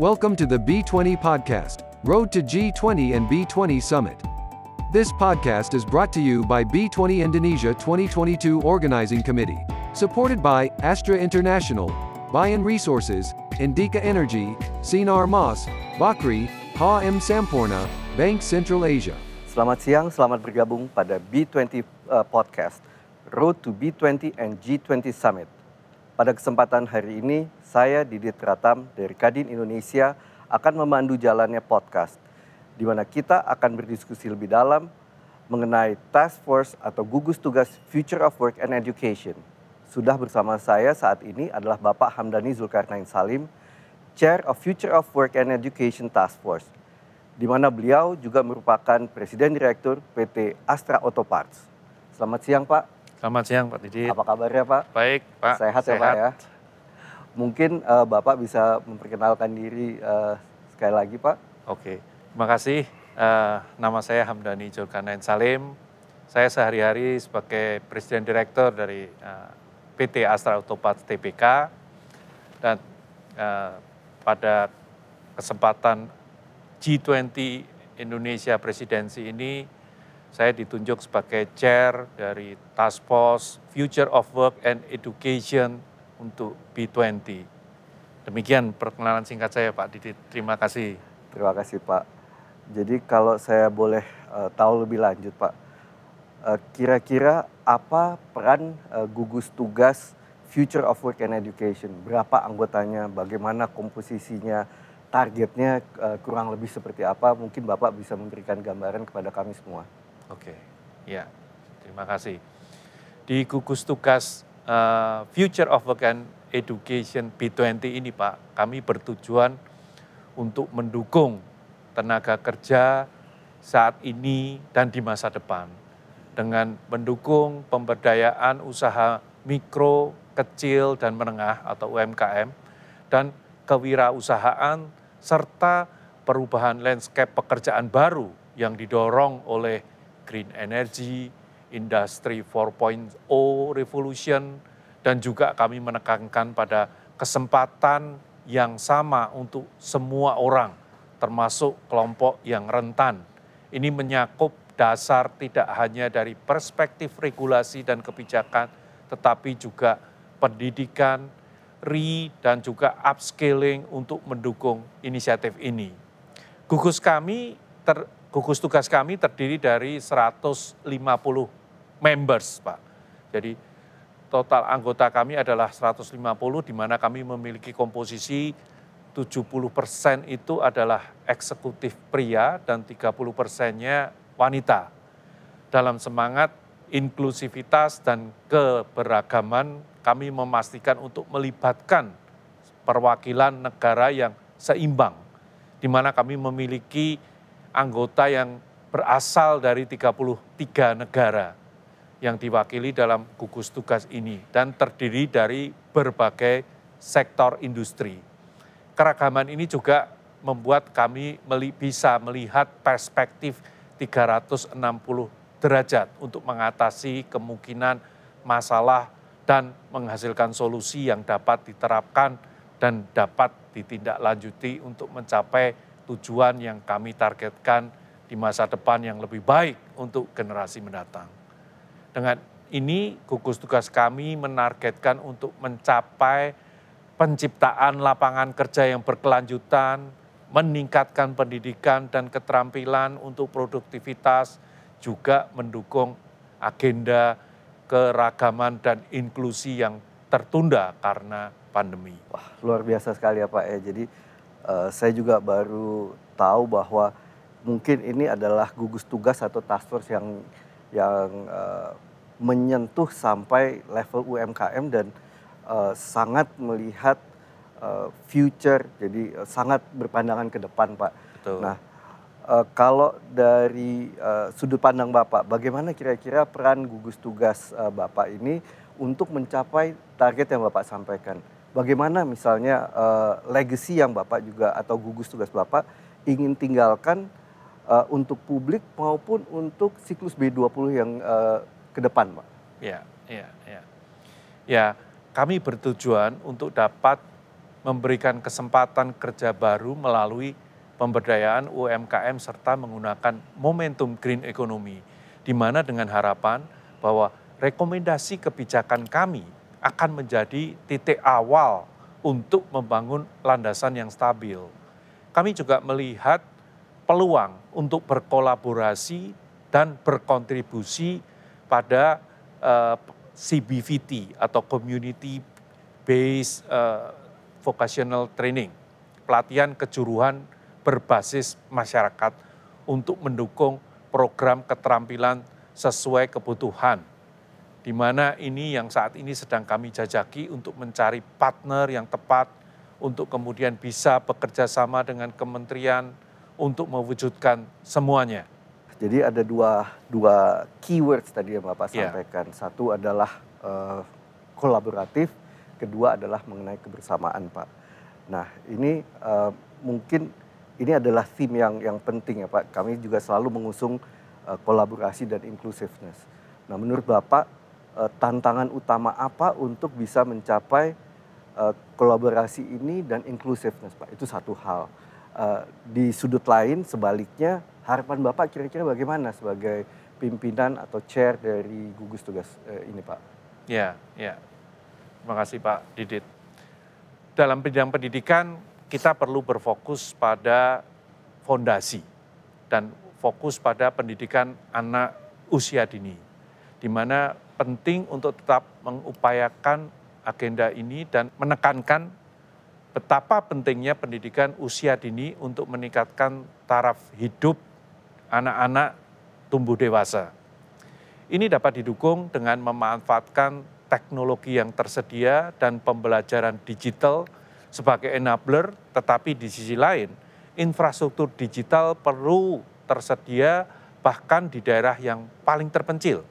Welcome to the B20 podcast, Road to G20 and B20 Summit. This podcast is brought to you by B20 Indonesia 2022 Organizing Committee, supported by Astra International, Bayan Resources, Indika Energy, Sinar Mas, Bakri, Ha M Sampurna, Bank Central Asia. Selamat siang, selamat bergabung pada B20 uh, Podcast, Road to B20 and G20 Summit. Pada kesempatan hari ini, saya Didit Pratam dari Kadin Indonesia akan memandu jalannya podcast, di mana kita akan berdiskusi lebih dalam mengenai Task Force atau gugus tugas Future of Work and Education. Sudah bersama saya saat ini adalah Bapak Hamdani Zulkarnain Salim, Chair of Future of Work and Education Task Force di mana beliau juga merupakan Presiden Direktur PT Astra Auto Parts. Selamat siang Pak. Selamat siang Pak Didi. Apa kabarnya Pak? Baik Pak. Sehat, ya Pak ya. Mungkin uh, Bapak bisa memperkenalkan diri uh, sekali lagi Pak. Oke, terima kasih. Uh, nama saya Hamdani Zulkarnain Salim. Saya sehari-hari sebagai Presiden Direktur dari uh, PT Astra Auto Parts TPK. Dan uh, pada kesempatan G20 Indonesia presidensi ini saya ditunjuk sebagai chair dari Task Force Future of Work and Education untuk B20. Demikian perkenalan singkat saya Pak Didi. Terima kasih. Terima kasih Pak. Jadi kalau saya boleh uh, tahu lebih lanjut Pak, uh, kira-kira apa peran uh, gugus tugas Future of Work and Education? Berapa anggotanya? Bagaimana komposisinya? targetnya uh, kurang lebih seperti apa? Mungkin Bapak bisa memberikan gambaran kepada kami semua. Oke, ya, terima kasih. Di gugus tugas uh, Future of Work and Education B20 ini Pak, kami bertujuan untuk mendukung tenaga kerja saat ini dan di masa depan dengan mendukung pemberdayaan usaha mikro, kecil, dan menengah atau UMKM dan kewirausahaan serta perubahan landscape pekerjaan baru yang didorong oleh green energy, industri 4.0 revolution, dan juga kami menekankan pada kesempatan yang sama untuk semua orang, termasuk kelompok yang rentan. Ini menyakup dasar tidak hanya dari perspektif regulasi dan kebijakan, tetapi juga pendidikan, re dan juga upscaling untuk mendukung inisiatif ini. Gugus kami ter, gugus tugas kami terdiri dari 150 members, Pak. Jadi total anggota kami adalah 150 di mana kami memiliki komposisi 70 persen itu adalah eksekutif pria dan 30 persennya wanita. Dalam semangat inklusivitas dan keberagaman kami memastikan untuk melibatkan perwakilan negara yang seimbang, di mana kami memiliki anggota yang berasal dari 33 negara yang diwakili dalam gugus tugas ini dan terdiri dari berbagai sektor industri. Keragaman ini juga membuat kami bisa melihat perspektif 360 derajat untuk mengatasi kemungkinan masalah dan menghasilkan solusi yang dapat diterapkan dan dapat ditindaklanjuti untuk mencapai tujuan yang kami targetkan di masa depan yang lebih baik untuk generasi mendatang. Dengan ini gugus tugas kami menargetkan untuk mencapai penciptaan lapangan kerja yang berkelanjutan, meningkatkan pendidikan dan keterampilan untuk produktivitas, juga mendukung agenda keragaman dan inklusi yang tertunda karena pandemi. Wah, luar biasa sekali ya Pak ya. Jadi uh, saya juga baru tahu bahwa mungkin ini adalah gugus tugas atau task force yang yang uh, menyentuh sampai level UMKM dan uh, sangat melihat uh, future, jadi uh, sangat berpandangan ke depan Pak. Betul. Nah, uh, kalau dari uh, sudut pandang Bapak, bagaimana kira-kira peran gugus tugas uh, Bapak ini untuk mencapai target yang Bapak sampaikan? Bagaimana misalnya uh, legacy yang Bapak juga atau gugus tugas Bapak ingin tinggalkan uh, untuk publik maupun untuk siklus B20 yang uh, ke depan, Pak? Ya, ya, ya. Ya, kami bertujuan untuk dapat memberikan kesempatan kerja baru melalui pemberdayaan UMKM serta menggunakan momentum green economy, di mana dengan harapan bahwa rekomendasi kebijakan kami akan menjadi titik awal untuk membangun landasan yang stabil. Kami juga melihat peluang untuk berkolaborasi dan berkontribusi pada uh, eh, CBVT atau Community Based uh, Vocational Training, pelatihan kejuruan berbasis masyarakat untuk mendukung program keterampilan sesuai kebutuhan. Di mana ini yang saat ini sedang kami jajaki untuk mencari partner yang tepat untuk kemudian bisa bekerja sama dengan kementerian untuk mewujudkan semuanya jadi ada dua dua keywords tadi yang Bapak yeah. sampaikan. Satu adalah uh, kolaboratif, kedua adalah mengenai kebersamaan, Pak. Nah, ini uh, mungkin ini adalah theme yang yang penting ya, Pak. Kami juga selalu mengusung uh, kolaborasi dan inclusiveness. Nah, menurut Bapak uh, tantangan utama apa untuk bisa mencapai uh, kolaborasi ini dan inclusiveness, Pak? Itu satu hal. Uh, di sudut lain sebaliknya harapan Bapak kira-kira bagaimana sebagai pimpinan atau chair dari gugus tugas eh, ini Pak? Ya, ya. Terima kasih Pak Didit. Dalam bidang pendidikan kita perlu berfokus pada fondasi dan fokus pada pendidikan anak usia dini. Di mana penting untuk tetap mengupayakan agenda ini dan menekankan betapa pentingnya pendidikan usia dini untuk meningkatkan taraf hidup anak-anak tumbuh dewasa. Ini dapat didukung dengan memanfaatkan teknologi yang tersedia dan pembelajaran digital sebagai enabler, tetapi di sisi lain, infrastruktur digital perlu tersedia bahkan di daerah yang paling terpencil,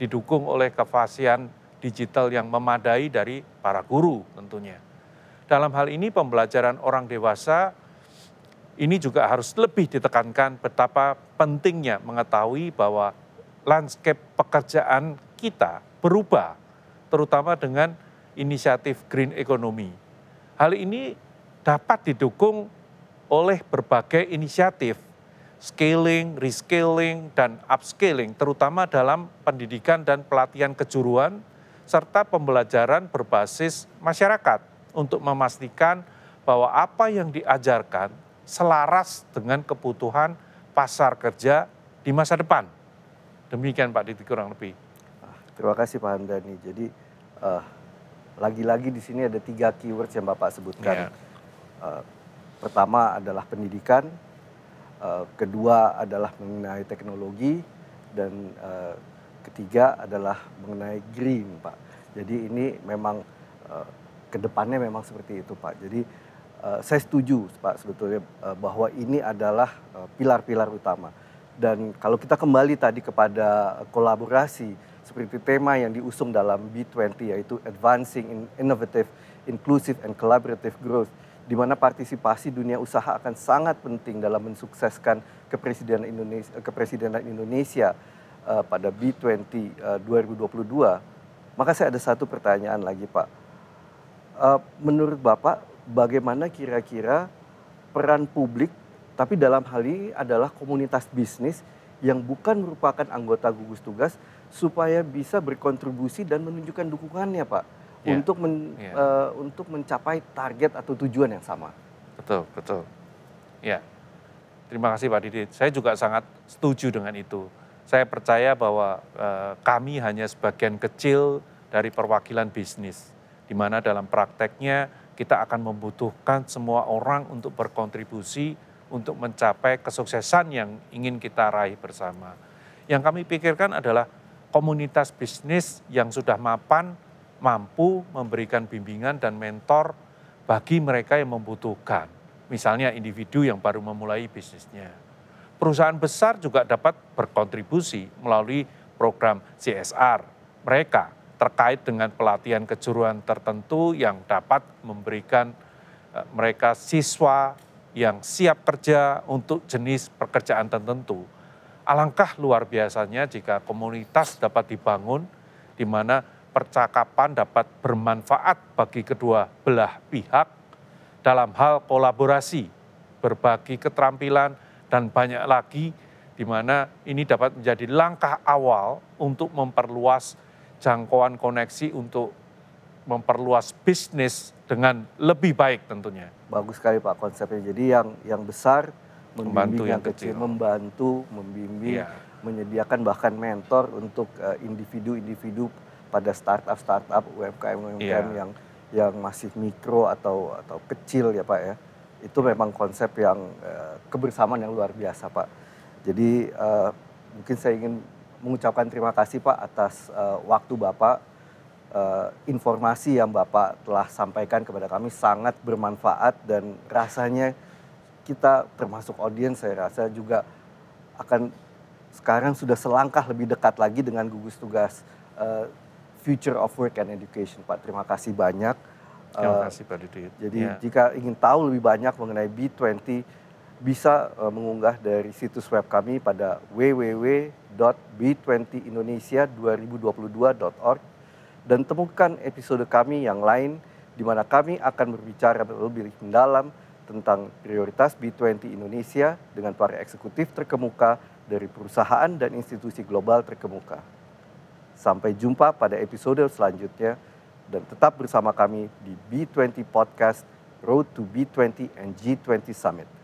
didukung oleh kefasian digital yang memadai dari para guru tentunya. Dalam hal ini pembelajaran orang dewasa ini juga harus lebih ditekankan betapa pentingnya mengetahui bahwa landscape pekerjaan kita berubah, terutama dengan inisiatif green economy. Hal ini dapat didukung oleh berbagai inisiatif scaling, rescaling, dan upscaling, terutama dalam pendidikan dan pelatihan kejuruan, serta pembelajaran berbasis masyarakat untuk memastikan bahwa apa yang diajarkan selaras dengan kebutuhan pasar kerja di masa depan. Demikian Pak Diti kurang lebih. Ah, terima kasih Pak Handani. Jadi uh, lagi-lagi di sini ada tiga keywords yang Bapak sebutkan. Yeah. Uh, pertama adalah pendidikan, uh, kedua adalah mengenai teknologi, dan uh, ketiga adalah mengenai green, Pak. Jadi ini memang uh, ke depannya memang seperti itu, Pak. Jadi saya setuju Pak sebetulnya bahwa ini adalah eh, pilar-pilar utama. Dan kalau kita kembali tadi kepada kolaborasi seperti tema yang diusung dalam B20 yaitu Advancing in Innovative, Inclusive and Collaborative Growth di mana partisipasi dunia usaha akan sangat penting dalam mensukseskan kepresidenan Indonesia, kepresidenan Indonesia uh, pada B20 uh, 2022. Maka saya ada satu pertanyaan lagi Pak. Uh, menurut Bapak bagaimana kira-kira peran publik, tapi dalam hal ini adalah komunitas bisnis yang bukan merupakan anggota gugus tugas supaya bisa berkontribusi dan menunjukkan dukungannya, Pak, yeah. untuk men, yeah. uh, untuk mencapai target atau tujuan yang sama. Betul, betul. Ya, terima kasih Pak Didit. Saya juga sangat setuju dengan itu. Saya percaya bahwa uh, kami hanya sebagian kecil dari perwakilan bisnis, di mana dalam prakteknya kita akan membutuhkan semua orang untuk berkontribusi untuk mencapai kesuksesan yang ingin kita raih bersama. Yang kami pikirkan adalah komunitas bisnis yang sudah mapan, mampu memberikan bimbingan dan mentor bagi mereka yang membutuhkan. Misalnya individu yang baru memulai bisnisnya. Perusahaan besar juga dapat berkontribusi melalui program CSR mereka terkait dengan pelatihan kejuruan tertentu yang dapat memberikan eh, mereka siswa yang siap kerja untuk jenis pekerjaan tertentu. Alangkah luar biasanya jika komunitas dapat dibangun di mana percakapan dapat bermanfaat bagi kedua belah pihak dalam hal kolaborasi, berbagi keterampilan, dan banyak lagi di mana ini dapat menjadi langkah awal untuk memperluas jangkauan koneksi untuk memperluas bisnis dengan lebih baik tentunya. Bagus sekali Pak konsepnya. Jadi yang yang besar membantu yang, yang kecil, kecil, membantu, membimbing, iya. menyediakan bahkan mentor untuk eh, individu-individu uh, pada startup-startup UMKM-UMKM iya. yang yang masih mikro atau atau kecil ya Pak ya. Itu memang konsep yang uh, kebersamaan yang luar biasa Pak. Jadi uh, mungkin saya ingin mengucapkan terima kasih Pak atas uh, waktu Bapak. Uh, informasi yang Bapak telah sampaikan kepada kami sangat bermanfaat dan rasanya kita termasuk audiens saya rasa juga akan sekarang sudah selangkah lebih dekat lagi dengan gugus tugas uh, Future of Work and Education, Pak. Terima kasih banyak. Terima kasih Pak Didit. Jadi ya. jika ingin tahu lebih banyak mengenai B20, bisa uh, mengunggah dari situs web kami pada www.b20indonesia2022.org dan temukan episode kami yang lain di mana kami akan berbicara lebih mendalam tentang prioritas B20 Indonesia dengan para eksekutif terkemuka dari perusahaan dan institusi global terkemuka. Sampai jumpa pada episode selanjutnya dan tetap bersama kami di B20 Podcast Road to B20 and G20 Summit.